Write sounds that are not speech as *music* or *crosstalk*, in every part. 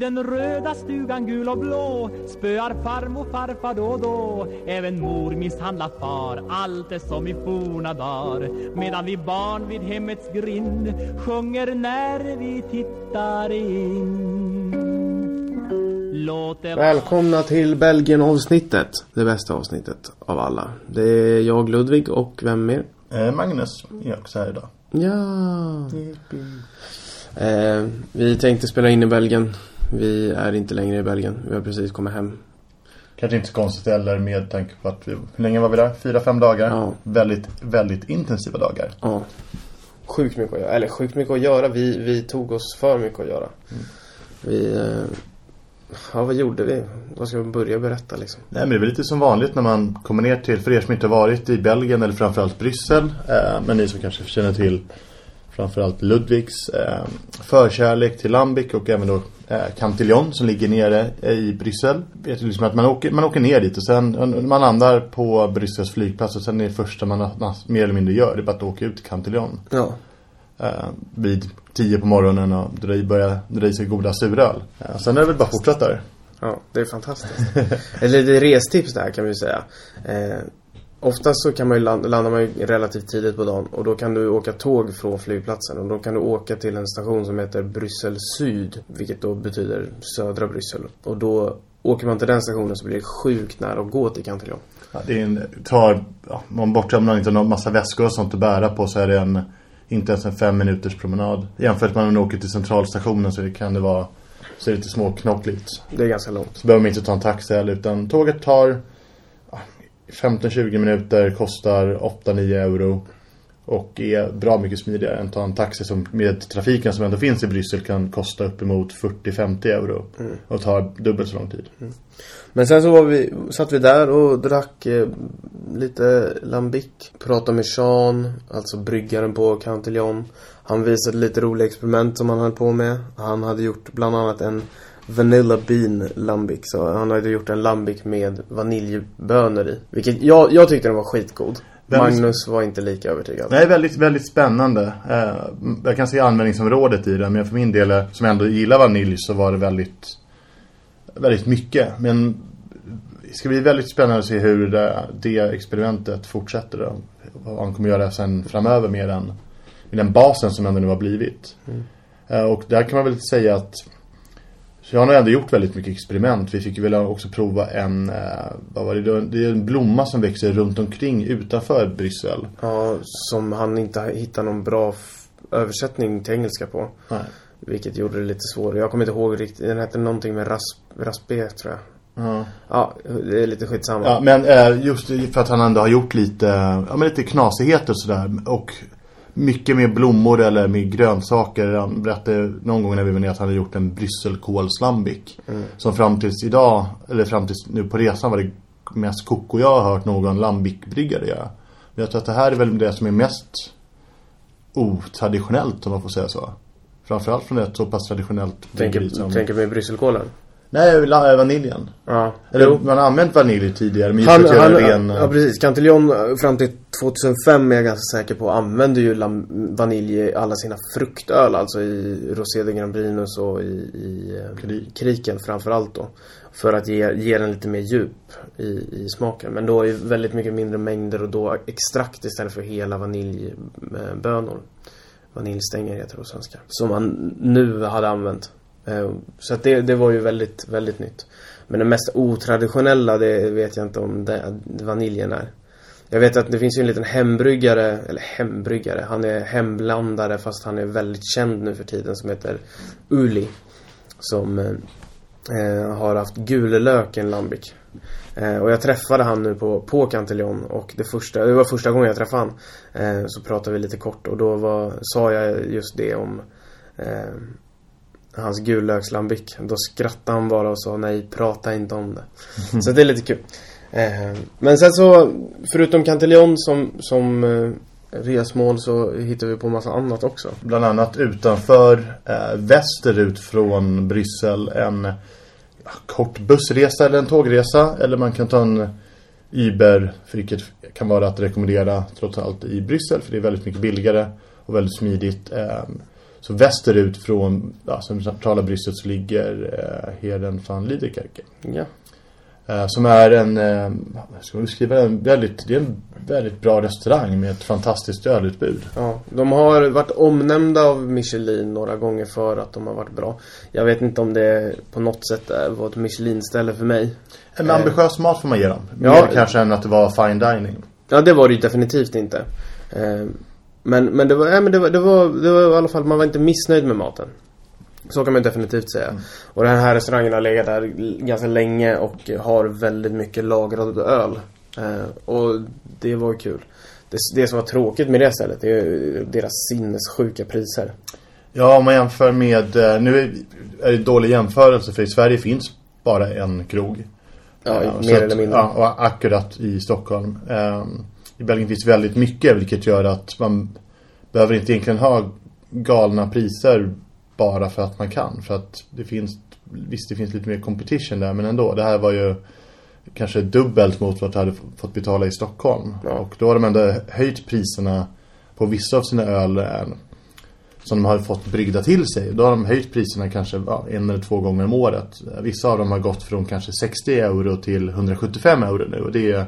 den röda stugan gul och blå Spöar farmor farfar då och då Även mor misshandlar far Allt är som i forna dagar Medan vi barn vid hemmets grind Sjunger när vi tittar in Välkomna till Belgien-avsnittet. Det bästa avsnittet av alla. Det är jag, Ludvig, och vem mer? Eh, Magnus är också här idag. Ja. Eh, vi tänkte spela in i Belgien. Vi är inte längre i Belgien. Vi har precis kommit hem. Kanske inte så konstigt heller med tanke på att vi, hur länge var vi där? Fyra, fem dagar. Ja. Väldigt, väldigt intensiva dagar. Ja. Sjukt mycket att göra. Eller sjukt mycket att göra. Vi, vi tog oss för mycket att göra. Vi... Eh, ja, vad gjorde vi? Vad ska vi börja berätta liksom? Nej men det är väl lite som vanligt när man kommer ner till, för er som inte har varit i Belgien eller framförallt Bryssel. Eh, men ni som kanske känner till framförallt Ludvigs eh, förkärlek till Lambic och även då Cantillon som ligger nere i Bryssel. Vet liksom att man åker, man åker ner dit och sen man landar på Bryssels flygplats och sen är det första man, mer eller mindre gör det är bara att åka ut till Cantillon. Ja. Eh, vid tio på morgonen och dra i, börja dra i sig goda suröl. Eh, sen är det väl bara fortsatt där. Ja, det är fantastiskt. Eller det är restips där kan vi säga. Eh, oftast så kan man ju landa, landar man ju relativt tidigt på dagen och då kan du åka tåg från flygplatsen och då kan du åka till en station som heter Bryssel Syd, vilket då betyder södra Bryssel. Och då åker man till den stationen så blir det sjukt nära att gå till Cantillon. Ja, det är en, tar, ja, om man bortom man inte har massa väskor och sånt att bära på så är det en, inte ens en fem minuters promenad. Jämfört med när man åker till centralstationen så det kan det vara, så är det lite småknockligt. Det är ganska långt. Så behöver man inte ta en taxi heller utan tåget tar 15-20 minuter, kostar 8-9 euro. Och är bra mycket smidigare än att ta en taxi som med trafiken som ändå finns i Bryssel kan kosta uppemot 40-50 euro. Och tar dubbelt så lång tid. Men sen så var vi, satt vi där och drack eh, lite lambic. Pratade med Sean, alltså bryggaren på Cantillon. Han visade lite roliga experiment som han höll på med. Han hade gjort bland annat en Vanilla Bean Lambic. Så han hade gjort en Lambic med vaniljbönor i. Vilket jag, jag tyckte den var skitgod. Magnus var inte lika övertygad. Nej, väldigt, väldigt spännande. Eh, jag kan se användningsområdet i det, men för min del, eh, som ändå gillar vanilj, så var det väldigt, väldigt mycket. Men det ska bli väldigt spännande att se hur det, det experimentet fortsätter då. Vad han kommer göra sen framöver med den, med den basen som ändå nu har blivit. Eh, och där kan man väl säga att så jag har nog ändå gjort väldigt mycket experiment. Vi fick ju väl också prova en, eh, vad var det, då? det är en blomma som växer runt omkring utanför Bryssel. Ja, som han inte hittade någon bra översättning till engelska på. Nej. Vilket gjorde det lite svårare. Jag kommer inte ihåg riktigt. Den hette någonting med rasp, raspé tror jag. Ja. Ja, det är lite skitsamma. Ja, men eh, just för att han ändå har gjort lite, ja men lite knasigheter och sådär. Och mycket med blommor eller med grönsaker. Han berättade någon gång när vi var nere att han hade gjort en brysselkålslambic. Som fram tills idag, eller fram tills nu på resan var det mest koko jag har hört någon lambic-bryggare göra. Men jag tror att det här är väl det som är mest otraditionellt om man får säga så. Framförallt från ett så pass traditionellt bryggeri som... Tänker, tänker med brysselkålen? Nej, la- vaniljen. Ja. Eller Jo. man har använt vanilj tidigare men just Han, att göra han, ren... ja precis. Cantillon eh, fram till 2005 är jag ganska säker på använde ju vanilj i alla sina fruktöl. Alltså i Rosé de Grambrinus och i, i eh, Krik. kriken framförallt då. För att ge, ge den lite mer djup i, i smaken. Men då i väldigt mycket mindre mängder och då extrakt istället för hela vaniljbönor. Vaniljstänger heter det på svenska. Som han nu hade använt. Eh, så att det, det var ju väldigt, väldigt nytt. Men det mest otraditionella, det vet jag inte om det, vaniljen är. Jag vet att det finns ju en liten hembryggare, eller hembryggare, han är hemblandare fast han är väldigt känd nu för tiden som heter Uli. Som eh, eh har haft gulelök i en lambic. Eh, och jag träffade han nu på, på Cantillon och det första, det var första gången jag träffade han. Eh, så pratade vi lite kort och då var, sa jag just det om eh, hans gullökslambic. Då skrattade han bara och sa nej, prata inte om det. *laughs* Så det är lite kul. Eh, men sen så, förutom Cantillon som, som eh, resmål så hittar vi på massa annat också. Bland annat utanför eh, västerut från Bryssel en ja, kort bussresa eller en tågresa. Eller man kan ta en Uber, vilket kan vara att rekommendera trots allt i Bryssel. För det är väldigt mycket billigare och väldigt smidigt. Eh, Så västerut från ja, centrala Bryssel så ligger eh, Heden van Liedekerke. Ja. Eh, som är en, eh, ska man beskriva den, väldigt, det är en väldigt bra restaurang med ett fantastiskt ölutbud. Ja, de har varit omnämnda av Michelin några gånger för att de har varit bra. Jag vet inte om det på något sätt var ett Michelin-ställe för mig. En ambitiös mat får man ge dem. Ja. Mer kanske än att det var fine dining. Ja, det var det ju definitivt inte. Eh, Men, men, det, var, ja, men det, var, det, var, det var i alla fall, man var inte missnöjd med maten. Så kan man definitivt säga. Och den här restaurangen har legat där ganska länge och har väldigt mycket lagrad öl. Eh, och det var kul. Det, det som var tråkigt med det stället det är deras sinnessjuka priser. Ja, om man jämför med... eh, Nu är det dålig jämförelse för i Sverige finns bara en krog. Ja, Eh, mer eller mindre. Ja, och akkurat i Stockholm. Ehm, I Belgien finns väldigt mycket vilket gör att man behöver inte egentligen ha galna priser bara för att man kan. För att det finns, visst det finns lite mer competition där men ändå. Det här var ju kanske dubbelt mot vad du hade fått betala i Stockholm. Ja. Och då har de ändå höjt priserna på vissa av sina öl eh, som de har fått brygda till sig. Då har de höjt priserna kanske ja, en eller två gånger om året. Vissa av dem har gått från kanske 60 euro till 175 euro nu. Och det,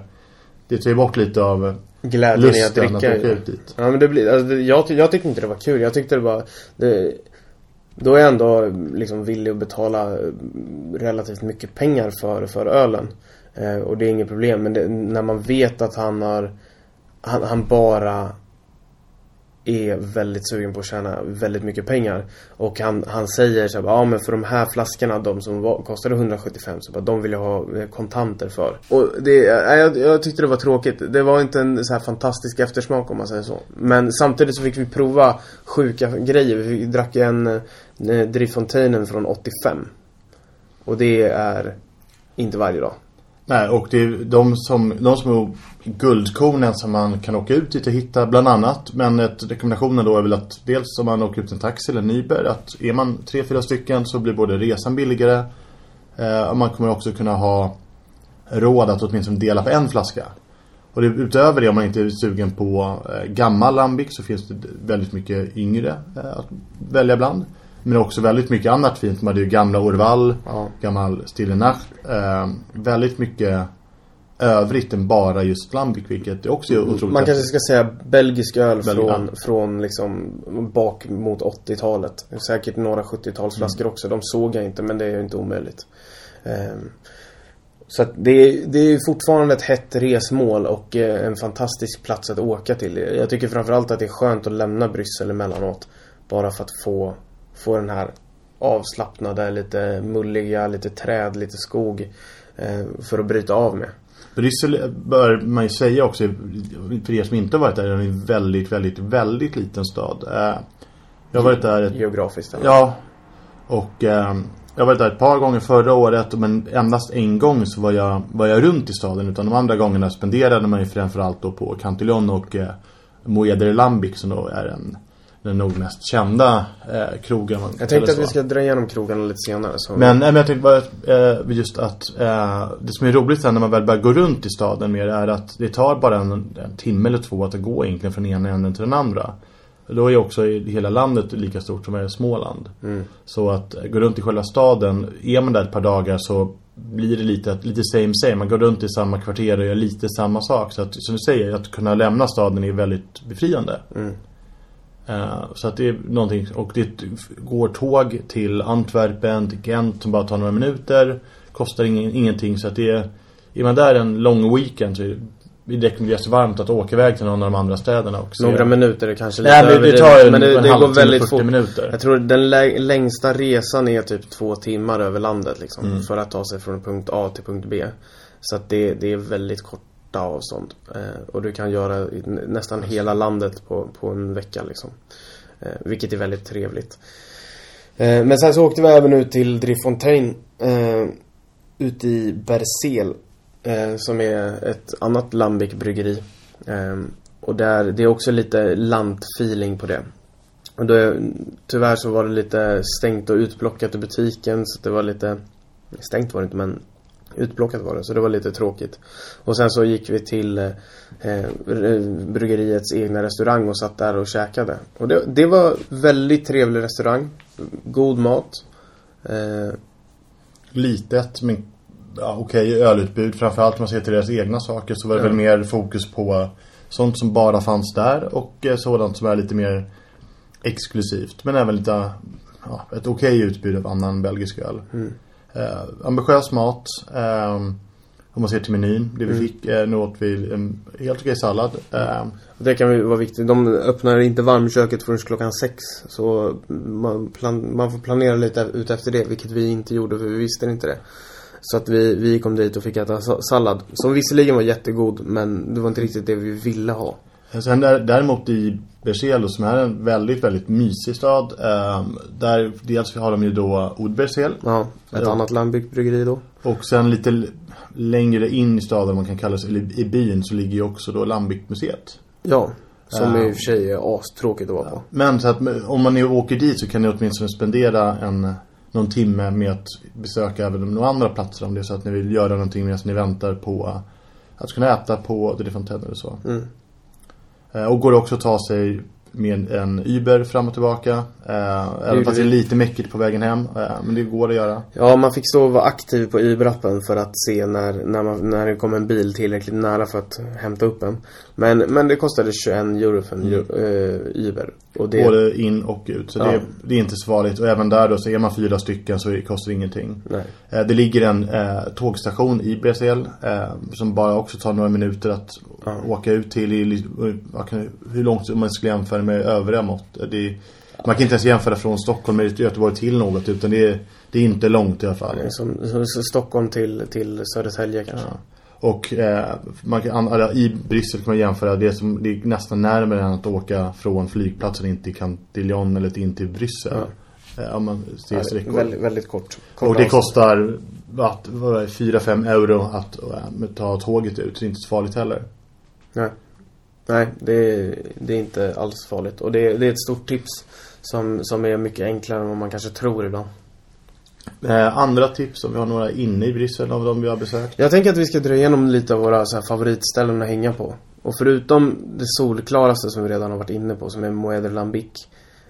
det tar ju bort lite av Glädjen i att lusten att dricka. åka ut dit. Ja men det blir, alltså, jag, jag tyckte inte det var kul. Jag tyckte det var det, Då är jag ändå liksom villig att betala eh, relativt mycket pengar för, för ölen. Eh, och det är inget problem. Men det, när man vet att han har han, han bara är väldigt sugen på att tjäna väldigt mycket pengar. Och han, han säger så här, ja men för de här flaskorna, de som var, kostade 175, så bara, de vill jag ha eh, kontanter för. Och det, eh, jag, jag tyckte det var tråkigt. Det var inte en så här fantastisk eftersmak om man säger så. Men samtidigt så fick vi prova sjuka grejer. Vi fick, drack en eh, Drifontainen från 85. Och det är inte varje dag. Nej, och det är de som, de som är guldkornen som man kan åka ut dit och hitta bland annat. Men ett, rekommendationen då är väl att dels om man åker ut en taxi eller en Uber att är man tre, fyra stycken så blir både resan billigare eh, och man kommer också kunna ha råd att åtminstone dela på en flaska. Och det, utöver det om man inte är sugen på eh, gammal lambic så finns det väldigt mycket yngre eh, att välja bland. Men också väldigt mycket annat fint. Man hade ju gamla Orval, Ja. gammal Stille Nacht. Eh, väldigt mycket övrigt än bara just lambic vilket är också är otroligt Man kanske ska säga belgisk öl Belgien, från, från liksom bak mot 80-talet. Säkert några 70-talsflaskor också. De såg jag inte men det är ju inte omöjligt. Ehm, så att det, är- det är fortfarande ett hett resmål och eh, en fantastisk plats att åka till. Jag tycker framförallt att det är skönt att lämna Bryssel emellanåt. Bara för att få, få den här avslappnade, lite mulliga, lite träd, lite skog. eh, För att bryta av med. Bryssel bör man ju säga också, för er som inte varit där, är en väldigt, väldigt, väldigt liten stad. Eh, Jag har varit där ett Geografiskt. eller? Ja. Och eh, jag har varit där ett par gånger förra året men endast en gång så var jag, var jag runt i staden. Utan de andra gångerna spenderade man ju framförallt då på Cantillon och eh, Moeder Lambic som då är en, den nog mest kända eh, krogen. Jag tänkte att vi ska dra igenom krogarna lite senare. Så Men, nej, men jag tänkte bara eh, just att eh, det som är roligt sen när man väl börjar gå runt i staden mer är att det tar bara en, en timme eller två att gå egentligen från ena änden till den andra. Då är också i- hela landet lika stort som är Småland. Så att eh, gå runt i själva staden, är man där ett par dagar så blir det lite, lite same same. Man går runt i samma kvarter och gör lite samma sak. Så att, som du säger, att kunna lämna staden är väldigt befriande. Eh, så att det är någonting, och det går tåg till Antwerpen, till Gent som bara tar några minuter. Kostar ingen, ingenting så att det är, är man där en lång weekend så är det, rekommenderas varmt att åka iväg till någon av de andra städerna och se- Några minuter är kanske lite Nej, men det tar en- men det, en det går väldigt 40 fort. minuter. Jag tror den lä- längsta resan är typ två timmar över landet liksom. Mm. För att ta sig från punkt A till punkt B. Så att det, det är väldigt korta avstånd. Eh, och du kan göra nästan hela landet på, på en vecka liksom. Eh, vilket är väldigt trevligt. Eh, men sen så åkte vi även ut till Driffontein. Eh, ute i Berzel. Som är ett annat Lambic bryggeri. Och där, det är också lite lantfeeling på det. Och då, tyvärr så var det lite stängt och utblockat i butiken så det var lite Stängt var det inte men Utplockat var det, så det var lite tråkigt. Och sen så gick vi till eh, eh, bryggeriets egna restaurang och satt där och käkade. Och det, det var väldigt trevlig restaurang. God mat. Eh, Litet men ja, okej ölutbud. Framförallt om man ser till deras egna saker så var det Ja. väl mer fokus på sånt som bara fanns där och eh, sådant som är lite mer exklusivt. Men även lite ja, ett okej utbud av annan belgisk öl. Mm. Eh, ambitiös mat. Eh, om man ser till menyn. Det vi Mm. fick, eh, nu åt vi en helt okej sallad. Eh, Det kan ju vara viktigt. De öppnar inte varmköket förrän klockan sex. Så man, plan, man får planera lite ut efter det, vilket vi inte gjorde för vi visste inte det. Så att vi, vi kom dit och fick äta sa- sallad. Som visserligen var jättegod, men det var inte riktigt det vi ville ha. Sen där, däremot i Bercelo som är en väldigt, väldigt mysig stad. Eh, där dels har de ju då Oud-Bercel. Ja, ett annat landbyggt bryggeri då. Och sen lite längre in i staden, man kan kalla det, eller i byn så ligger ju också då Lambic-museet. Ja, som Ja. i och för sig är astråkigt att vara på. Men så att om man nu åker dit så kan ni åtminstone spendera en, någon timme med att besöka även några andra platser om det är så att ni vill göra någonting medan ni väntar på att kunna äta på The Fontaine eller så. Mm. Eh, Och går också att ta sig med en Uber fram och tillbaka. Eh, även fast det är lite mäckigt på vägen hem. Eh, men det går att göra. Ja, man fick och vara aktiv på Uber-appen för att se när, när, man, när det kom en bil tillräckligt nära för att hämta upp en. Men, men det kostade 21 euro för en Mm. Uber. Det, Både in och ut. Så Ja. det, det är inte så farligt. Och även där då så är man fyra stycken så det kostar ingenting. Nej. Eh, Det ligger en eh, tågstation i Bresel eh, som bara också tar några minuter att Ja. åka ut till. I, hur långt man skulle jämföra med övriga mått. Eh, Det, man kan inte ens jämföra från Stockholm med Göteborg till något utan det är, det är inte långt i alla fall. Det är Som, som, som Stockholm till, till Södertälje kanske. Ja. Och eh, man kan, eller, i Bryssel kan man jämföra det som det är nästan närmare än att åka från flygplatsen in till Cantillon eller in till Bryssel. Eh, om man ser Ja, sträckor. väldigt, väldigt kort. kort Och det avstånd. kostar att, vad är det, 4-5 euro att äh, ta tåget ut. Så det är inte så farligt heller. Nej, Nej det, är, det är inte alls farligt. Och det, är- det är ett stort tips som, som är mycket enklare än vad man kanske tror ibland. Eh, andra tips om vi har några inne i Bryssel av de vi har besökt. Jag tänker att vi ska dra igenom lite av våra så här, favoritställen att hänga på. Och förutom det solklaraste som vi redan har varit inne på, som är Moeder Lambic.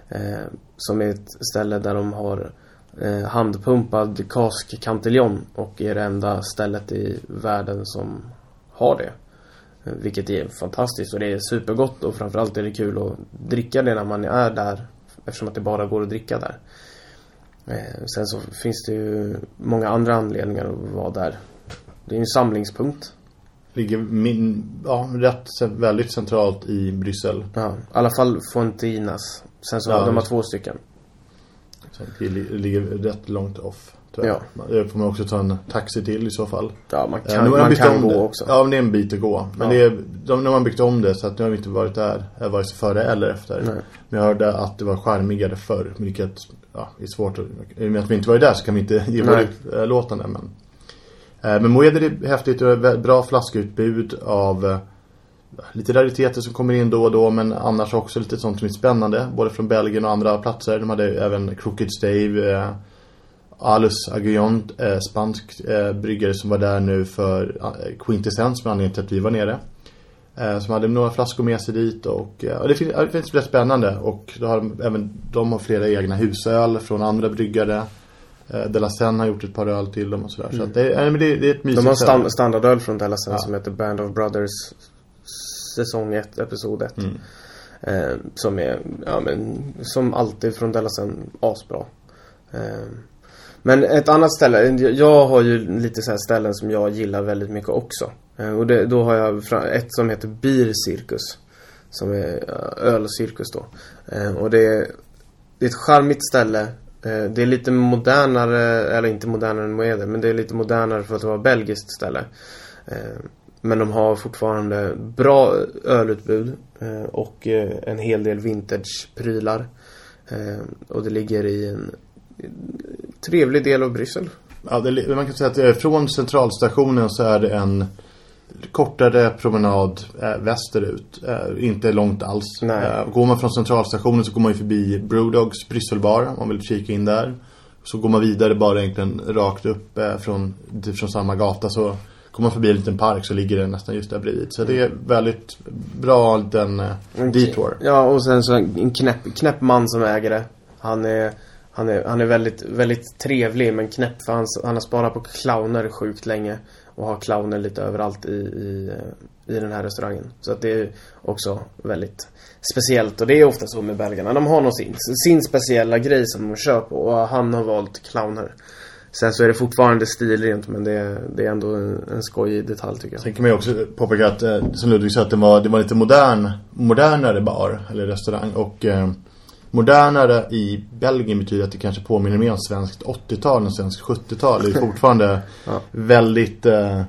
Eh, som är ett ställe där de har eh, handpumpad kaskkantiljon och är det enda stället i världen som har det. Eh, vilket är fantastiskt och det är supergott och framförallt är det kul att dricka det när man är där. Eftersom att det bara går att dricka där. Eh, sen så finns det ju många andra anledningar att vara där. Det är en samlingspunkt. Ligger min, ja, rätt väldigt centralt i Bryssel. Ja, i alla fall Fontinas. Sen så Ja, de har två stycken. Det li- ligger rätt långt off. Det får man också ta en taxi till i så fall. Ja, man Eh, kan, de man kan om gå det. också. Ja, men det är en bit att gå. Men Ja. det är, de, nu har man byggt om det så att nu har vi inte varit där eh, vare sig före eller efter. Nej. Men jag hörde att det var charmigare förr. Vilket ja, är svårt att... I och med att vi inte var där så kan vi inte ge våra Nej. utlåtande. Men, eh, men Moeder är häftigt och bra flaskutbud av eh, lite rariteter som kommer in då och då. Men annars också lite sånt som är spännande. Både från Belgien och andra platser. De hade även Crooked Stave. Eh, Alus Aguillon, eh, spansk eh, bryggare som var där nu för eh, Quintessence med anledning till att vi var nere. Eh, som hade några flaskor med sig dit och eh, och det, finns, ja, det finns rätt spännande och då har de, även de har flera egna husöl från andra bryggare. Eh, De La Seine har gjort ett par öl till dem och sådär. Så att det, men det, det är ett mysigt De har stand, standardöl från Dellasen Ja. som heter Band of Brothers Säsong 1, Episod 1. Mm. Eh, som är, ja men, som alltid från Dellasen, asbra. Eh, men ett annat ställe, jag har ju lite så här ställen som jag gillar väldigt mycket också. Eh, och det, då har jag ett som heter Bircirkus. Som är eh, ölcirkus då. Eh, och det är, det är ett charmigt ställe. Det är lite modernare, eller inte modernare än Moeder, men det är lite modernare för att vara belgiskt ställe. Men de har fortfarande bra ölutbud och en hel del vintage-prylar. Och det ligger i en trevlig del av Bryssel. Ja, det, man kan säga att eh, från centralstationen så är det en kortare promenad eh, västerut. Eh, inte långt alls. Eh, går man från centralstationen så går man ju förbi Brewdogs Brysselbar om man vill kika in där. Så går man vidare bara egentligen rakt upp från, från samma gata så kommer man förbi en liten park så ligger det nästan just där bredvid. Så det är väldigt bra den eh, detour. Ja, och sen så en knäpp, knäpp man som äger det. Han är, han är, han är väldigt, väldigt trevlig men knäpp för han, han har sparat på clowner sjukt länge. Och har clowner lite överallt i, i, i den här restaurangen. Så att det är också väldigt speciellt. Och det är ofta så med belgarna. De har nog sin, sin speciella grej som de kör på. Och han har valt clowner. Sen så är det fortfarande stilrent men det är, det är ändå en, en skojig detalj tycker jag. Sen kan man ju också påpeka att, eh, som Ludvig sa, att det var, det var lite modern, modernare bar eller restaurang. Och eh, modernare i Belgien betyder att det kanske påminner mer om svenskt 80-tal än svenskt 70-tal. Det är *laughs* fortfarande ja. väldigt eh,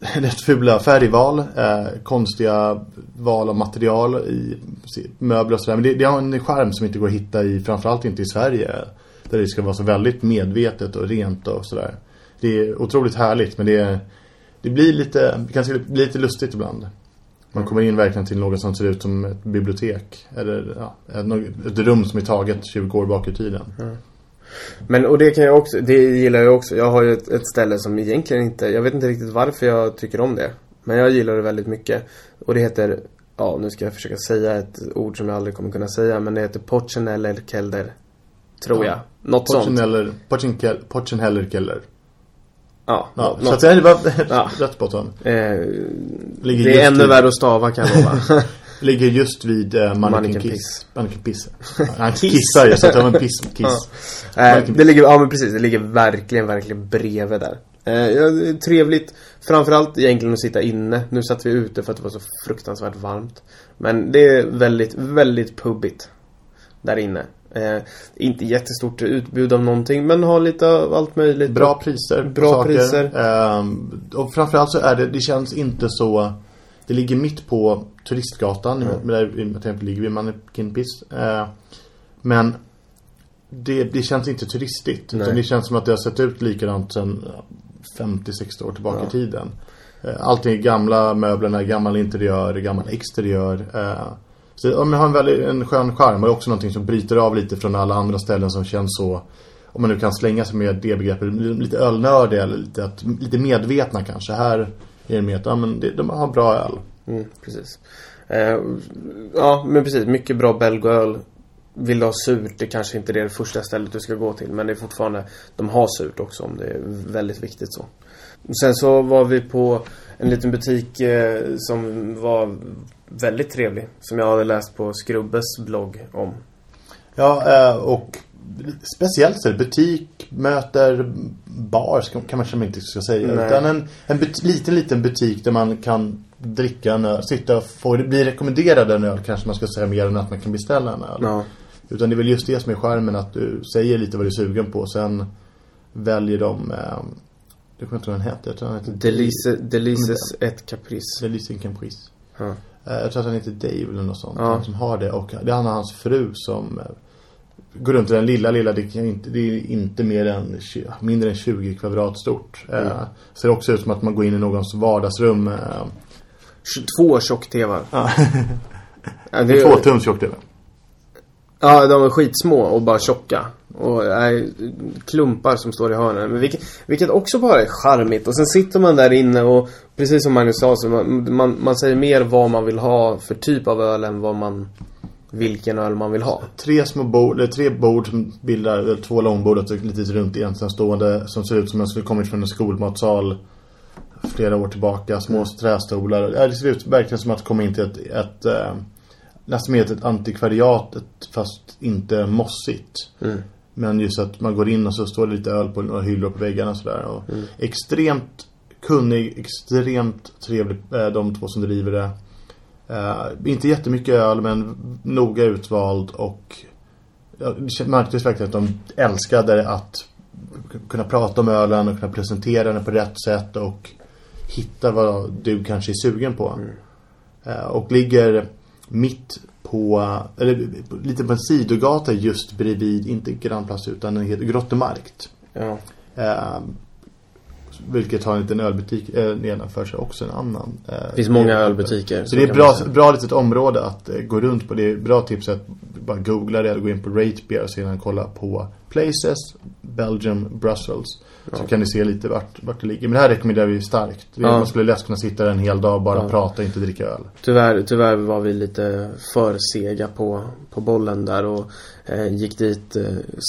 *laughs* rätt fula färgval, eh, konstiga val av material i möbler och sådär. Men det, det har en skärm som inte går att hitta i, framförallt inte i Sverige. Där det ska vara så väldigt medvetet och rent och sådär. Det är otroligt härligt men det, det blir lite, det kan bli lite lustigt ibland. Man kommer in verkligen till något som ser ut som ett bibliotek. Eller ja, ett, rum som är taget 20 år bak i tiden. Mm. Men och det kan jag också, det gillar jag också. Jag har ju ett, ett, ställe som egentligen inte, jag vet inte riktigt varför jag tycker om det. Men jag gillar det väldigt mycket. Och det heter, ja nu ska jag försöka säga ett ord som jag aldrig kommer kunna säga. Men det heter Porcheneller Kelder. Tror ja. jag. Något sånt. Porchenheller Keller. Ja, ja något. så att det var *laughs* ja. rätt på ton. Eh, det är ännu värre att stava kan jag lova. *laughs* Ligger just vid uh, Mannequin Kiss. Mannequin Piss. *laughs* Han kissar ju så att det var en piss. Kiss. Ja. Eh, det ligger, ja men precis, det ligger verkligen, verkligen bredvid där. Eh, trevligt. Framförallt egentligen att sitta inne. Nu satt vi ute för att det var så fruktansvärt varmt. Men det är väldigt, väldigt pubbigt. Där inne. Eh, inte jättestort utbud av någonting men har lite av allt möjligt. Bra priser. Bra priser. Eh, och framförallt så är det, det känns inte så det ligger mitt på turistgatan mm. där exempel ligger vid Mannequin-piss. Eh, men det, det känns inte turistigt. Utan det känns som att det har sett ut likadant sedan 50-60 år tillbaka ja. i tiden. Eh, allting är gamla möblerna, gammal interiör, gammal exteriör. Eh, så ja, har en väldigt en skön charm och också någonting som bryter av lite från alla andra ställen som känns så om man nu kan slänga sig med det begreppet lite ölnördiga eller lite, att, lite medvetna kanske. Här är det mer att ja, men det, de har bra öl. Mm, precis. Eh, ja, men precis. Mycket bra belgoöl. Vill du ha surt, det kanske inte är det första stället du ska gå till. Men det är fortfarande, de har surt också om det är väldigt viktigt så. Sen så var vi på en liten butik eh, som var väldigt trevlig. Som jag hade läst på Skrubbes blogg om. Ja, eh, och speciellt så butik möter bar kan man kanske inte ska säga. Nej. Utan en, en liten, liten butik där man kan dricka en öl, sitta och få, bli rekommenderad en öl kanske man ska säga mer än att man kan beställa en öl. Ja. Utan det är väl just det som är skärmen att du säger lite vad du är sugen på. Sen väljer de, eh, jag kommer inte ihåg vad den heter. Jag tror den heter Delice, Delices ett Caprice. Delice Caprice. Ja. Eh, jag tror att han heter Dave eller något sånt. Ja. som har det. Och det är han och hans fru som eh, går runt i den lilla, lilla, det, kan inte, det är inte mer än, mindre än 20 kvadrat stort. Mm. Eh, ser också ut som att man går in i någons vardagsrum. Eh. Två tjock-tvr. Ja. ja, det är, Två tums tjock-tv. Ja, de är skitsmå och bara tjocka. Och är klumpar som står i hörnen. Men vilket, vilket också bara är charmigt. Och sen sitter man där inne och precis som Magnus sa så man, man, man säger mer vad man vill ha för typ av öl än vad man vilken öl man vill ha. Tre små bord, eller tre bord som bildar två långbord och ett litet runt ensamstående som ser ut som en som kommit från en skolmatsal flera år tillbaka. Små mm. trästolar. Det ser ut verkligen som att komma in till ett, ett äh, nästan mer ett antikvariat fast inte mossigt. Mm. Men just att man går in och så står det lite öl på några hyllor på väggarna och sådär. Och mm. Extremt kunnig, extremt trevlig, äh, de två som driver det. Uh, inte jättemycket öl men noga utvald och ja, det märktes verkligen att de älskade att kunna prata om ölen och kunna presentera den på rätt sätt och hitta vad du kanske är sugen på. Mm. Uh, och ligger mitt på, eller lite på en sidogata just bredvid, inte Grandplats utan den heter Grottemarkt. Ja. Uh, Vilket har en liten ölbutik eh, nedanför sig också en annan. Eh, Det finns många ölbutiker. Så det är kan bra, bra litet område att eh, gå runt på. Det är bra tips att bara googla det eller gå in på Ratebeer och sedan kolla på Places, Belgium, Brussels. Så kan ni se lite vart, vart det ligger. Men det här rekommenderar vi starkt. Ja. Man skulle lätt kunna sitta där en hel dag och bara Ja. prata inte dricka öl. Tyvärr, tyvärr var vi lite för sega på, på bollen där och eh, gick dit eh,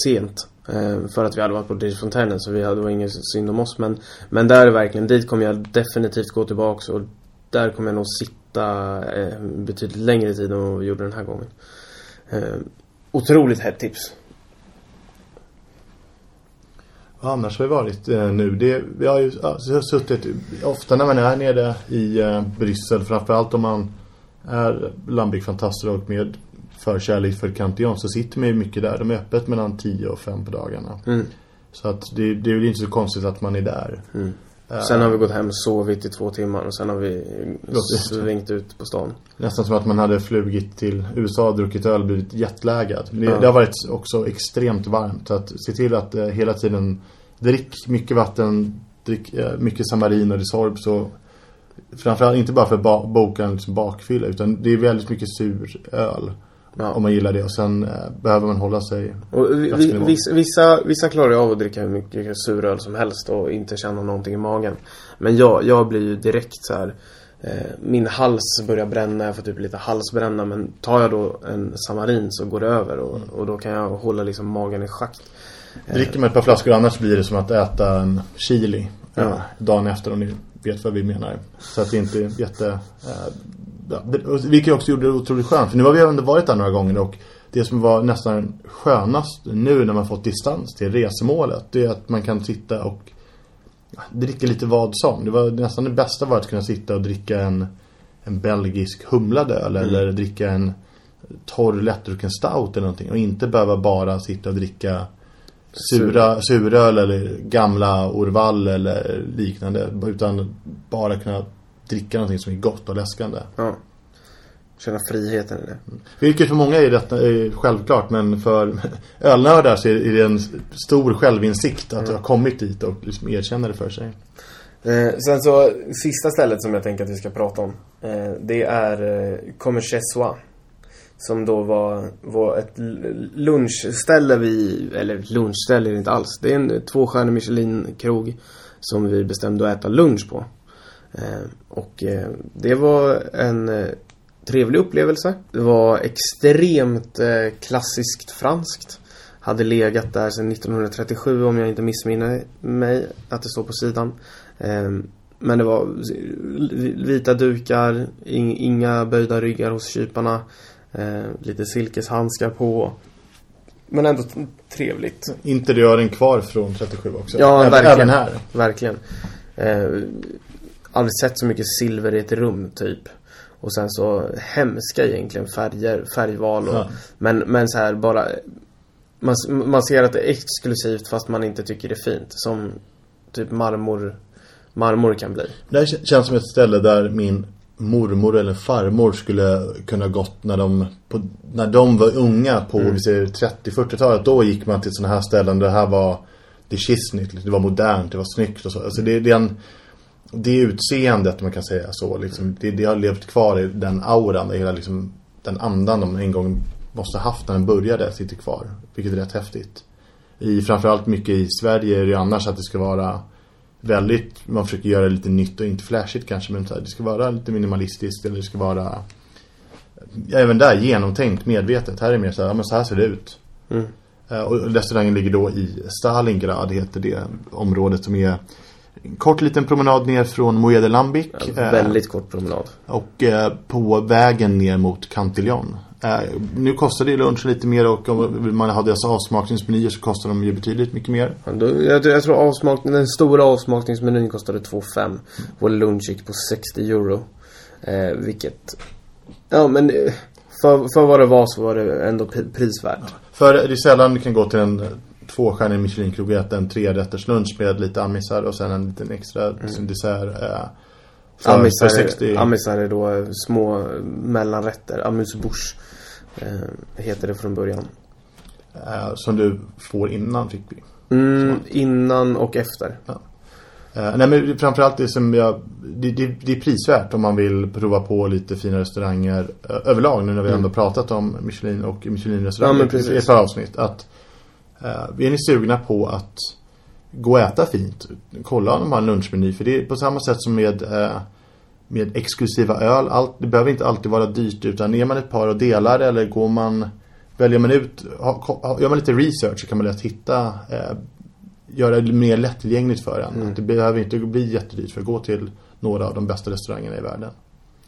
sent. Eh, för att vi hade varit på Dridgefontänen så vi hade, det var ingen synd om oss. Men, men där är verkligen, dit kommer jag definitivt gå tillbaks och där kommer jag nog sitta eh, betydligt längre tid än vad vi gjorde den här gången. Eh, otroligt hett tips. Vad annars har vi varit eh, nu? Det, vi har ju suttit ofta när man är nere i eh, Bryssel. Framförallt om man är Lambic-fantaster och med förkärlek för Cantillon så sitter man ju mycket där. De är öppet mellan 10 och 5 på dagarna. Mm. Så att det, det är ju inte så konstigt att man är där. Mm. Eh, Sen har vi gått hem och sovit i två timmar och sen har vi ut. svängt ut på stan. Nästan som att man hade flugit till USA druckit öl och blivit jetlaggad. Det, Ja. det har varit också extremt varmt. Så att se till att eh, hela tiden drick mycket vatten, drick eh, mycket samarin och Resorb. Så framförallt inte bara för att boka en liksom bakfylla utan det är väldigt mycket sur öl. Ja. Om man gillar det. Och sen eh, behöver man hålla sig Och vi, vissa, vissa, klarar av att dricka hur mycket suröl som helst och inte känna någonting i magen. Men jag, jag blir ju direkt så här. Eh, min hals börjar bränna, jag får typ lite halsbränna. Men tar jag då en samarin så går det över och, och då kan jag hålla liksom magen i schakt. Dricker man ett par flaskor annars blir det som att äta en chili Ja. eh, dagen efter om ni vet vad vi menar. Så att det inte är jätte... Eh, vilket också gjorde det otroligt skönt. För nu har vi ändå varit där några gånger och det som var nästan skönast nu när man fått distans till resemålet det är att man kan sitta och dricka lite vad som. Det var nästan det bästa var att kunna sitta och dricka en, en belgisk humlad öl eller dricka en torr lättdrucken stout eller någonting och inte behöva bara sitta och dricka sura, suröl eller gamla Orval eller liknande utan bara kunna dricka någonting som är gott och läskande. Ja. Känna friheten i det. Vilket för många är detta är självklart men för *laughs* ölnördar så är det en stor självinsikt att ha kommit dit och liksom erkänna det för sig. Eh, sen så, sista stället som jag tänker att vi ska prata om. Eh, det är eh, Comme chez soi. Som då var, var ett lunchställe vi, eller lunchställe är det inte alls. Det är en tvåstjärnig Michelin-krog som vi bestämde att äta lunch på. Eh, och eh, det var en eh, trevlig upplevelse. Det var extremt klassiskt franskt. Hade legat där sedan 1937 om jag inte missminner mig att det står på sidan. Men det var vita dukar, in- inga böjda ryggar hos kyparna. Lite silkeshandskar på. Men ändå trevligt. Interiören kvar från 37 också. Ja, även, verkligen. även här. Verkligen. Eh, aldrig sett så mycket silver i ett rum typ. Och sen så hemska egentligen färger, färgval och, Ja. men, men så här bara man, man ser att det är exklusivt fast man inte tycker det är fint. Som typ marmor, marmor kan bli. Det här kän- känns som ett ställe där min mormor eller farmor skulle kunna gått när de, på, när de var unga på säger 30-40-talet. Då gick man till sådana här ställen där det här var det kissnigt, det var modernt, det var snyggt och så. Alltså det, det är en det utseendet man kan säga så liksom, det, det har levt kvar i den auran, hela liksom den andan de en gång måste haft när den började sitter kvar. Vilket är rätt häftigt. I framförallt mycket i Sverige är det annars att det ska vara väldigt, man försöker göra lite nytt och inte flashigt kanske men så här, det ska vara lite minimalistiskt eller det ska vara ja, även där genomtänkt, medvetet. Här är mer så här, ja men så här ser det ut. Mm. Eh, Och restaurangen ligger då i Stalingrad heter det området som är en kort liten promenad ner från Moeda Lambic. eh, Väldigt kort promenad. Och eh, på vägen ner mot Cantillon. Eh, nu kostar det lunch lite mer och om man har deras avsmakningsmenyer så kostar de ju betydligt mycket mer. Ja, då, jag, jag tror avsmakning, den stora avsmakningsmenyn kostade 2,5. Vår lunch gick på 60 euro. Eh, vilket, ja men eh, för, för vad det var så var det ändå pri- prisvärt. För det är sällan du kan gå till en eh, tvåstjärnig Michelin-krog och äta en trerätters lunch med lite amisar och sen en liten extra mm. dessert. Eh, för, Amisar, för 60. är, amisar är då eh, små mellanrätter. Amuse-bouche. Eh, heter det från början. eh, som du får innan fick vi. Mm, innan och efter. Uh, nej men framförallt det som jag det, det, det, är prisvärt om man vill prova på lite fina restauranger uh, överlag nu när vi mm. ändå pratat om Michelin och Michelin-restauranger ja, i ett par avsnitt att är ni sugna på att gå och äta fint kolla om de har en lunchmeny för det är på samma sätt som med med exklusiva öl allt, det behöver inte alltid vara dyrt utan är man ett par och delar eller går man väljer man ut gör man lite research så kan man lätt hitta göra det mer lättillgängligt för en. Mm. Det behöver inte bli jättedyrt för att gå till några av de bästa restaurangerna i världen.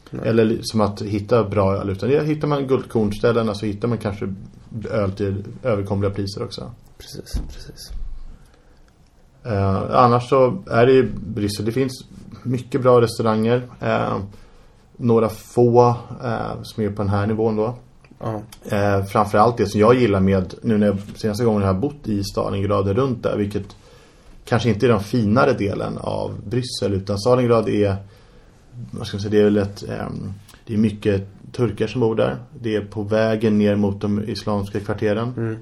Nej. Eller som att hitta bra öl. Utan hittar man guldkornställena så hittar man kanske öl till överkomliga priser också. Precis, precis. Eh, annars så är det i Bryssel. Det finns mycket bra restauranger. Eh, några få eh, som är på den här nivån då. -huh. eh, framförallt det som jag gillar med nu när jag senaste gången jag har bott i Stalingrad runt där vilket kanske inte är den finare delen av Bryssel utan Stalingrad är vad ska man säga, det är väl ett eh, det är mycket turkar som bor där. Det är på vägen ner mot de islamska kvarteren. Mm.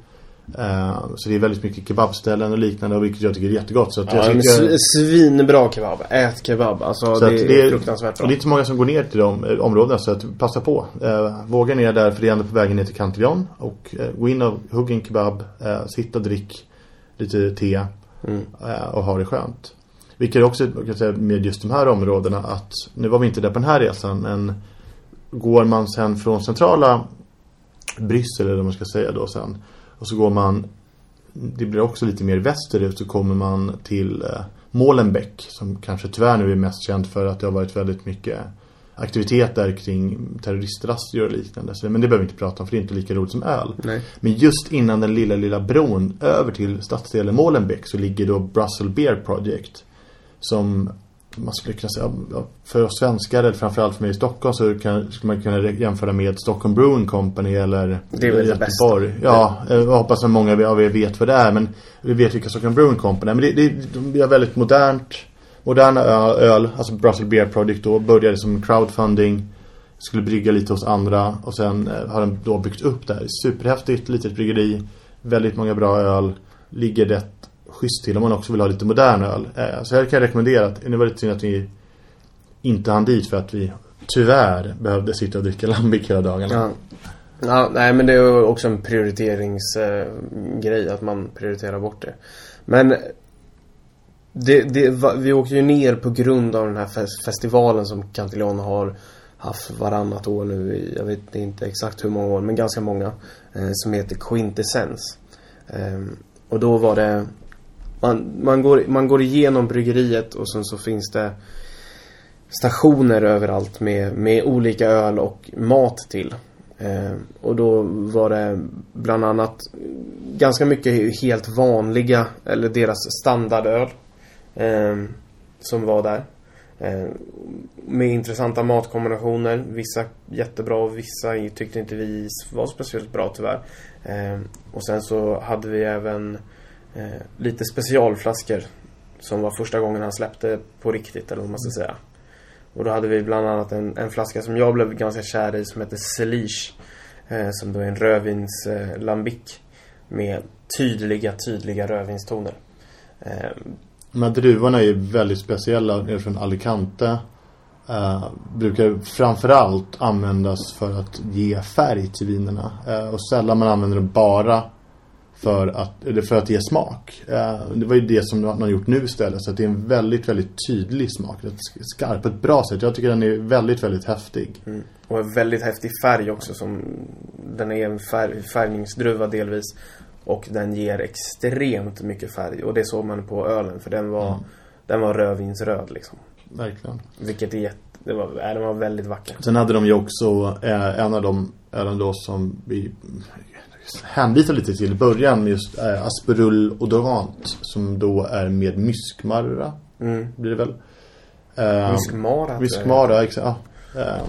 Uh, så det är väldigt mycket kebabställen och liknande vilket jag tycker är jättegott. Så att ja, jag tycker... svinbra kebab. Ät kebab. Alltså så det, är det är fruktansvärt bra. Och det är inte så många som går ner till de eh, områdena så att passa på. Uh, våga ner där för det är ändå på vägen ner till Cantillon. Och uh, gå in och hugga en kebab. Uh, sitta och drick lite te. Mm. och ha det skönt. Vilket också kan säga med just de här områdena att nu var vi inte där på den här resan men går man sen från centrala Bryssel eller vad man ska säga då sen och så går man, det blir också lite mer västerut så kommer man till eh, Molenbeek som kanske tyvärr nu är mest känt för att det har varit väldigt mycket aktiviteter kring terroristraster och liknande. Men det behöver vi inte prata om för det är inte lika roligt som öl. Nej. Men just innan den lilla, lilla bron över till stadsdelen Molenbeek så ligger då Brussels Beer Project. Som man skulle kunna säga, för oss svenskar eller framförallt för mig i Stockholm så kan, skulle man kunna jämföra med Stockholm Brewing Company eller det är väl det bästa. Ja, jag hoppas att många av er vet vad det är men vi vet vilka Stockholm Brewing Company är. Men det, det, det är väldigt modernt moderna öl, alltså Brussels Beer Project då började som crowdfunding skulle brygga lite hos andra och sen eh, har den då byggt upp det här. Superhäftigt, litet bryggeri, väldigt många bra öl, ligger rätt schysst till om man också vill ha lite modern öl. Eh, så här kan jag rekommendera att det var lite synd att vi inte hann dit för att vi tyvärr behövde sitta och dricka lambic hela dagarna. Ja. ja, nej men det är också en prioriteringsgrej att man prioriterar bort det. Men det, det, vi åkte ju ner på grund av den här festivalen som Cantillon har haft varannat år nu jag vet inte exakt hur många år, men ganska många. Eh, som heter Quintessence. Eh, och då var det man, man, går, man går igenom bryggeriet och sen så finns det stationer överallt med, med olika öl och mat till. Eh, och då var det bland annat ganska mycket helt vanliga, eller deras standardöl. Eh, som var där. Eh, med intressanta matkombinationer. Vissa jättebra och vissa tyckte inte vi var speciellt bra tyvärr. Eh, och sen så hade vi även eh, lite specialflaskor. Som var första gången han släppte på riktigt eller vad man ska säga. Och då hade vi bland annat en, en flaska som jag blev ganska kär i som heter Celiche. Eh, som då är en rödvins eh, lambic. Med tydliga, tydliga rödvinstoner. Eh, de här druvorna är ju väldigt speciella från Alicante. Uh, brukar framförallt användas för att ge färg till vinerna. Uh, och sällan man använder det bara för att, eller för att ge smak. Uh, det var ju det som man har gjort nu istället. Så det är en väldigt, väldigt tydlig smak. Skarp, på ett bra sätt. Jag tycker den är väldigt, väldigt häftig. Mm. Och en väldigt häftig färg också. Som, den är en färg, färgningsdruva delvis. Och den ger extremt mycket färg. Och det såg man på ölen. För den var, mm. den var rödvinsröd liksom. Verkligen. Vilket är jätte, det var, den var väldigt vacker. Sen hade de ju också eh, en av de ölen då som vi hänvisar lite till i början. Just eh, Asperull Odorant. Som då är med myskmarra. Mm. Blir det väl. Eh, myskmara. Myskmara, exakt. Ja. Eh,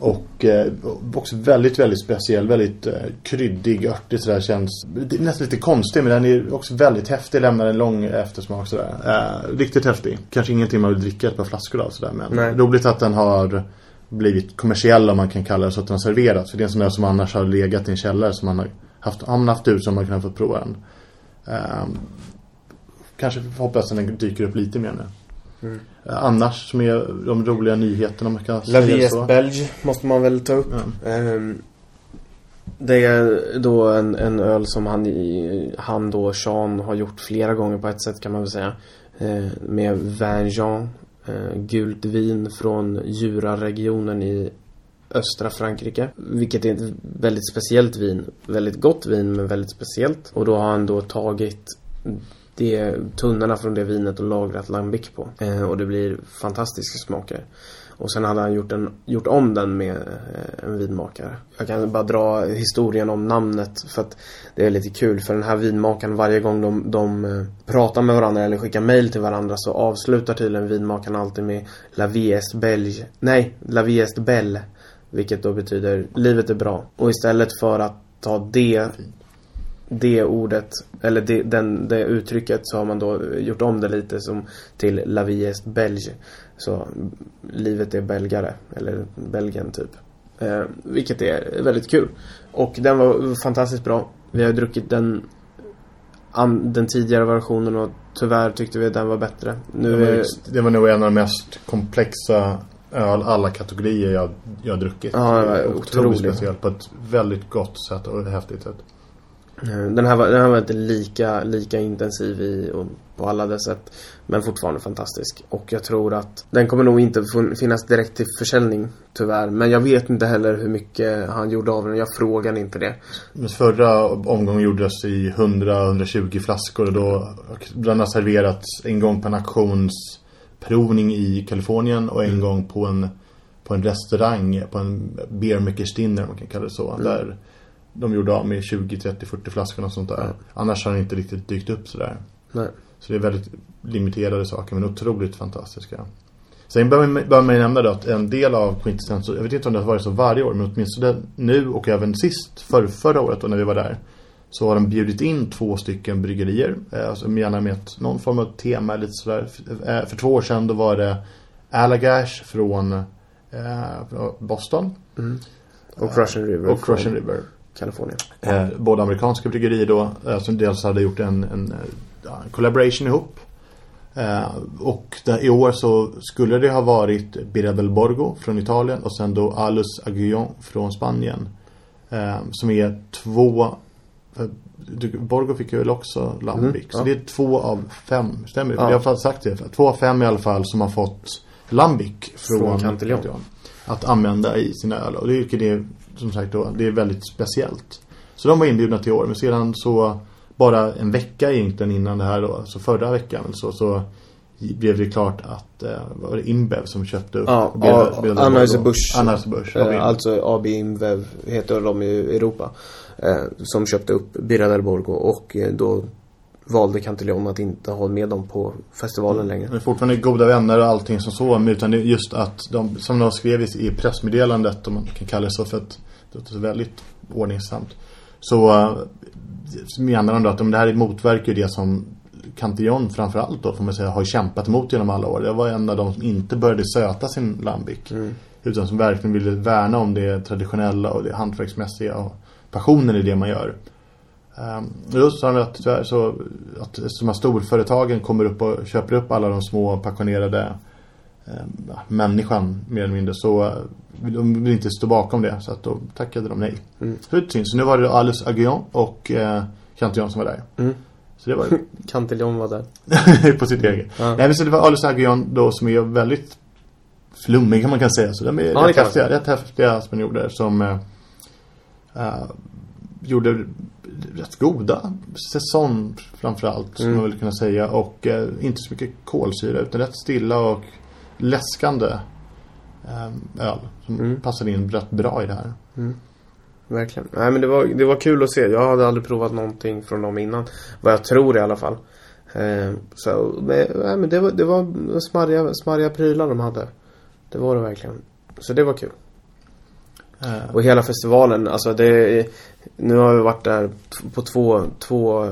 och eh, också väldigt, väldigt speciell, väldigt eh, kryddig, örtig sådär känns. Nästan lite konstig men den är också väldigt häftig, lämnar en lång eftersmak sådär. Eh, riktigt häftig. Kanske ingenting man vill dricka ett par flaskor av sådär men Nej. roligt att den har blivit kommersiell om man kan kalla det så att den har serverats. För det är en sån där som annars har legat i en källare som man har haft, man haft ut så man kunnat få prova den. Eh, kanske hoppas att den dyker upp lite mer nu. Mm. Annars som är de roliga nyheterna om man kan La säga så. Belge måste man väl ta upp. Ja. Um, det är då en, en öl som han, han då, Sean, har gjort flera gånger på ett sätt kan man väl säga. Uh, med Vin Jean. Uh, Eh, gult vin från Jura-regionen i östra Frankrike. Vilket är ett väldigt speciellt vin. Väldigt gott vin men väldigt speciellt. Och då har han då tagit det, tunnorna från det vinet och lagrat lambic på. Eh, och det blir fantastiska smaker. Och sen hade han gjort, en, gjort om den med eh, en vinmakare. Jag kan bara dra historien om namnet för att det är lite kul. För den här vinmakaren, varje gång de, de eh, pratar med varandra eller skickar mail till varandra så avslutar tydligen vinmakaren alltid med La vie est belge. Nej, La vie est belle. Vilket då betyder livet är bra. Och istället för att ta det det ordet, eller det, den, det uttrycket så har man då gjort om det lite som till La vie est belge. Så livet är belgare, eller Belgien typ. Eh, vilket är väldigt kul. Och den var fantastiskt bra. Vi har druckit den, an, den tidigare versionen och tyvärr tyckte vi att den var bättre. Nu det, var, är, det var nog en av de mest komplexa öl, alla kategorier jag, jag har druckit. Ja, otroligt. otroligt speciellt på ett väldigt gott sätt och häftigt sätt. Eh, den här, var, den här var inte lika, lika intensiv i, och på alla dess sätt. Men fortfarande fantastisk. Och jag tror att den kommer nog inte finnas direkt till försäljning tyvärr. Men jag vet inte heller hur mycket han gjorde av den. Jag frågade inte det. Men förra omgången gjordes i 100-120 flaskor. Och då den har serverats en gång på en auktionsprovning i Kalifornien. Och en mm. gång på en, på en restaurang. På en beer makers dinner, man kan kalla det så. Mm. Där de gjorde av med 20, 30, 40 flaskor och sånt där. Ja. Annars har den inte riktigt dykt upp sådär. Nej. Så det är väldigt limiterade saker men otroligt fantastiska. Sen bör man, man nämna då att en del av Quintessens, jag vet inte om det har varit så varje år, men åtminstone nu och även sist, för, förra året då när vi var där, så har de bjudit in två stycken bryggerier, eh, alltså gärna med ett, någon form av tema lite sådär. Eh, för två år sedan då var det Allagash från eh, Boston. Mm. Och Crushing River. Och Crushing River. Kalifornien. Eh, båda amerikanska bryggerier då, eh, som dels hade gjort en, en, collaboration ihop. Eh, och där, i år så skulle det ha varit Birra del Borgo från Italien och sen då Alus Aguillon från Spanien. Eh, som är två eh, Borgo fick ju väl också Lambic. Mm, ja. Så det är två av fem, stämmer det? Ja. Jag har sagt det. Två av fem i alla fall som har fått Lambic från, från Cantillon. Att använda i sina öl. Och det är det som sagt då, det är väldigt speciellt. Så de var inbjudna till år. Men sedan så bara en vecka egentligen innan det här då, så förra veckan så, så blev det klart att eh, var det Inbev som köpte upp ja, Anheuser-Busch Anheuser-Busch eh, alltså AB Inbev heter de i Europa eh, som köpte upp Birra del Borgo och eh, då valde Cantillon att inte ha med dem på festivalen längre. De är fortfarande goda vänner och allting som så, utan just att de, som de skrev i pressmeddelandet, om man kan kalla det så för att det låter väldigt ordningsamt. Så uh, menar de då att de, det här motverkar det som Cantillon framförallt då får man säga har kämpat emot genom alla år. Det var en av de som inte började söta sin lambic. Mm. Utan som verkligen ville värna om det traditionella och det hantverksmässiga och passionen i det man gör. Um, då sa de att tyvärr så att de här storföretagen kommer upp och köper upp alla de små passionerade människan mer eller mindre så uh, de vill inte stå bakom det så att då tackade de nej. Mm. Så, så nu var det Alice Aguillon och uh, Cantillon som var där. Mm. Så det var Cantillon *laughs* var där. *laughs* på sitt eget. Ja. Nej men så det var Alice Aguillon då som är väldigt flummig kan man kan säga. Så de är ja, rätt, häftiga, rätt häftiga spanjorer som uh, uh, gjorde rätt goda säsong framförallt mm. som man vill kunna säga och eh, inte så mycket kolsyra utan rätt stilla och läskande eh, öl som mm. passade in rätt bra i det här. Mm. Verkligen. Nej men det var, det var kul att se. Jag hade aldrig provat någonting från dem innan. Vad jag tror i alla fall. Eh, så, nej, men det var, det var smarriga, smarriga prylar de hade. Det var det verkligen. Så det var kul. Uh. Och hela festivalen, alltså det Nu har vi varit där på två, två,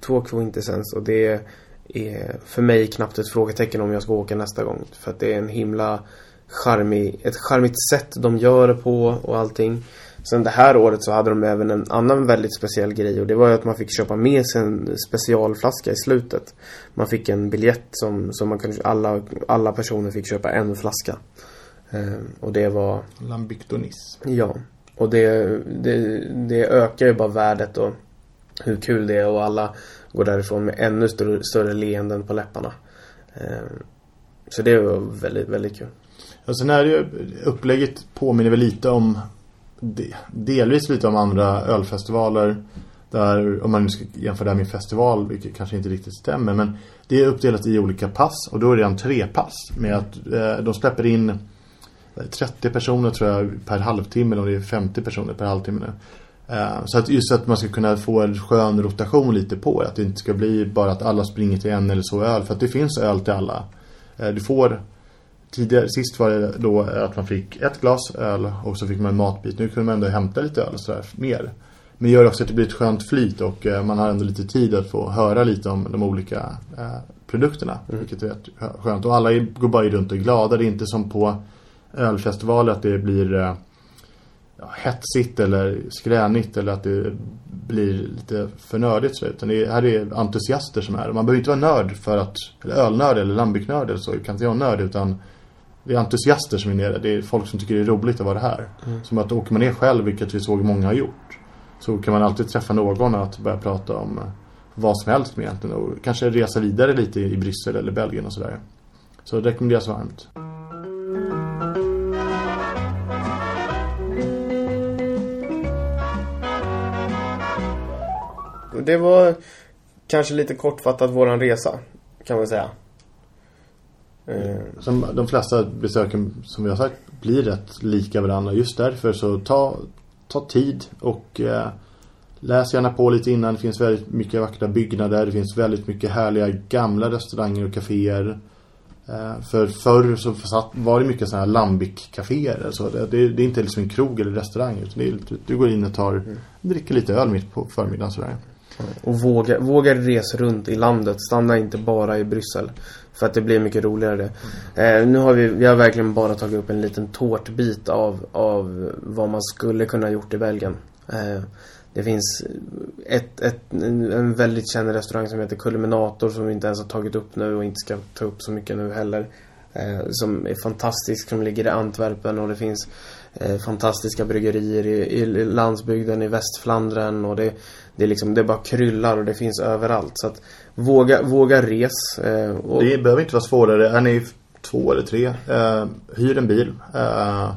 två quintessens och det är för mig knappt ett frågetecken om jag ska åka nästa gång. För att det är en himla charmig, ett charmigt sätt de gör det på och allting. Sen det här året så hade de även en annan väldigt speciell grej och det var ju att man fick köpa med sig en specialflaska i slutet. Man fick en biljett som, som man kunde, alla, alla personer fick köpa en flaska. Eh, och det var... Lambic Donis. Ja. Och det, det, det ökar ju bara värdet och hur kul det är och alla går därifrån med ännu större, större leenden på läpparna. Ehm, så det var väldigt, väldigt kul. Ja, sen är det ju, upplägget påminner väl lite om delvis lite om andra ölfestivaler där, om man nu ska jämföra det här med festival vilket kanske inte riktigt stämmer men det är uppdelat i olika pass och då är det en trepass med att eh, de släpper in eh, 30 personer tror jag per halvtimme eller det är 50 personer per halvtimme nu. Eh, så att just att man ska kunna få en skön rotation lite på Att det inte ska bli bara att alla springer till en eller så öl För att det finns öl till alla eh, Du får Tidigare, sist var det då att man fick ett glas öl och så fick man en matbit. Nu kunde man ändå hämta lite öl och sådär mer. Men det gör också att det blir ett skönt flyt och eh, man har ändå lite tid att få höra lite om de olika produkterna. Mm. Vilket är skönt. Och alla går bara runt och är glada. Det är inte som på ölfestivaler att det blir ja, hetsigt eller skränigt eller att det blir lite för nördigt så utan det är, här är entusiaster som är. Man behöver inte vara nörd för att eller ölnörd eller lambiknörd eller så kan inte jag nörd utan det är entusiaster som är nere. Det är folk som tycker det är roligt att vara här. Mm. Som att åker man ner själv, vilket vi såg många har gjort. Så kan man alltid träffa någon att börja prata om eh, vad som helst med egentligen. Och kanske resa vidare lite i Bryssel eller Belgien och sådär. Så det rekommenderas varmt. Det var kanske lite kortfattat våran resa, kan man säga. Som de flesta besöken som vi har sagt blir rätt lika varandra. Just därför så ta, ta tid och eh, läs gärna på lite innan. Det finns väldigt mycket vackra byggnader. Det finns väldigt mycket härliga gamla restauranger och kaféer. Eh, för förr så var det mycket sådana här lambic-kaféer. Så det, det, det, är inte liksom en krog eller restaurang. Utan det är, du går in och tar, mm. dricker lite öl mitt på förmiddagen sådär. Och våga, våga resa runt i landet. Stanna inte bara i Bryssel. För att det blir mycket roligare. Mm. Eh, nu har vi, vi har verkligen bara tagit upp en liten tårtbit av, av vad man skulle kunna gjort i Belgien. Eh, det finns ett, ett, en väldigt känd restaurang som heter Kulminator som vi inte ens har tagit upp nu och inte ska ta upp så mycket nu heller. Eh, som är fantastisk, som ligger i Antwerpen och det finns eh, fantastiska bryggerier i, i landsbygden i Västflandern och det, det, är liksom, det bara kryllar och det finns överallt. Så att våga, våga res. Eh, och... Det behöver inte vara svårare. Är ni två eller tre, eh, hyr en bil. Eh,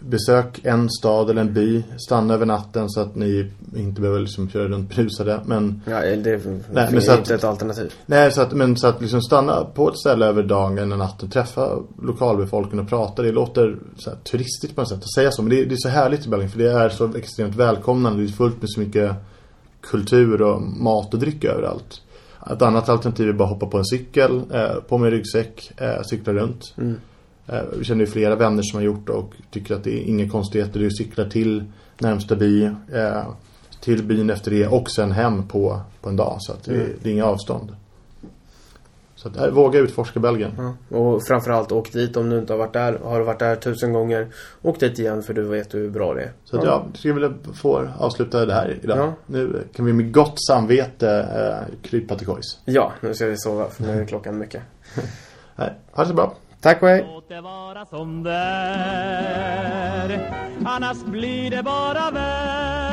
besök en stad eller en by. Stanna över natten så att ni inte behöver liksom köra runt brusade. Men, ja, det, nej, men så att, inte ett alternativ. Nej, så att, men så att liksom stanna på ett ställe över dagen eller natten. Träffa lokalbefolkningen och prata. Det låter så här, turistigt på något sätt att säga så. Men det, det är så härligt i Belgien. För det är så extremt välkomnande. Det är fullt med så mycket kultur och mat och dryck överallt. Ett annat alternativ är bara hoppa på en cykel, eh, på med ryggsäck, eh, cykla runt. Mm. Eh, vi känner ju flera vänner som har gjort och tycker att det är inga konstigheter. Du cyklar till närmsta by, eh, till byn efter det och sen hem på, på en dag. Så att det, mm. det är inga avstånd. Så äh, våga utforska Belgien. Ja. Och framförallt åk dit om du inte har varit där. Har du varit där tusen gånger, åk dit igen för du vet hur bra det är. Så att, ja, jag skulle vilja få avsluta det här idag. Ja. Nu kan vi med gott samvete eh, krypa till kojs. Ja, nu ska vi sova för nu är klockan mycket. *laughs* Nej, ha det så bra. Tack och hej. Låt det vara som där Annars blir det bara värre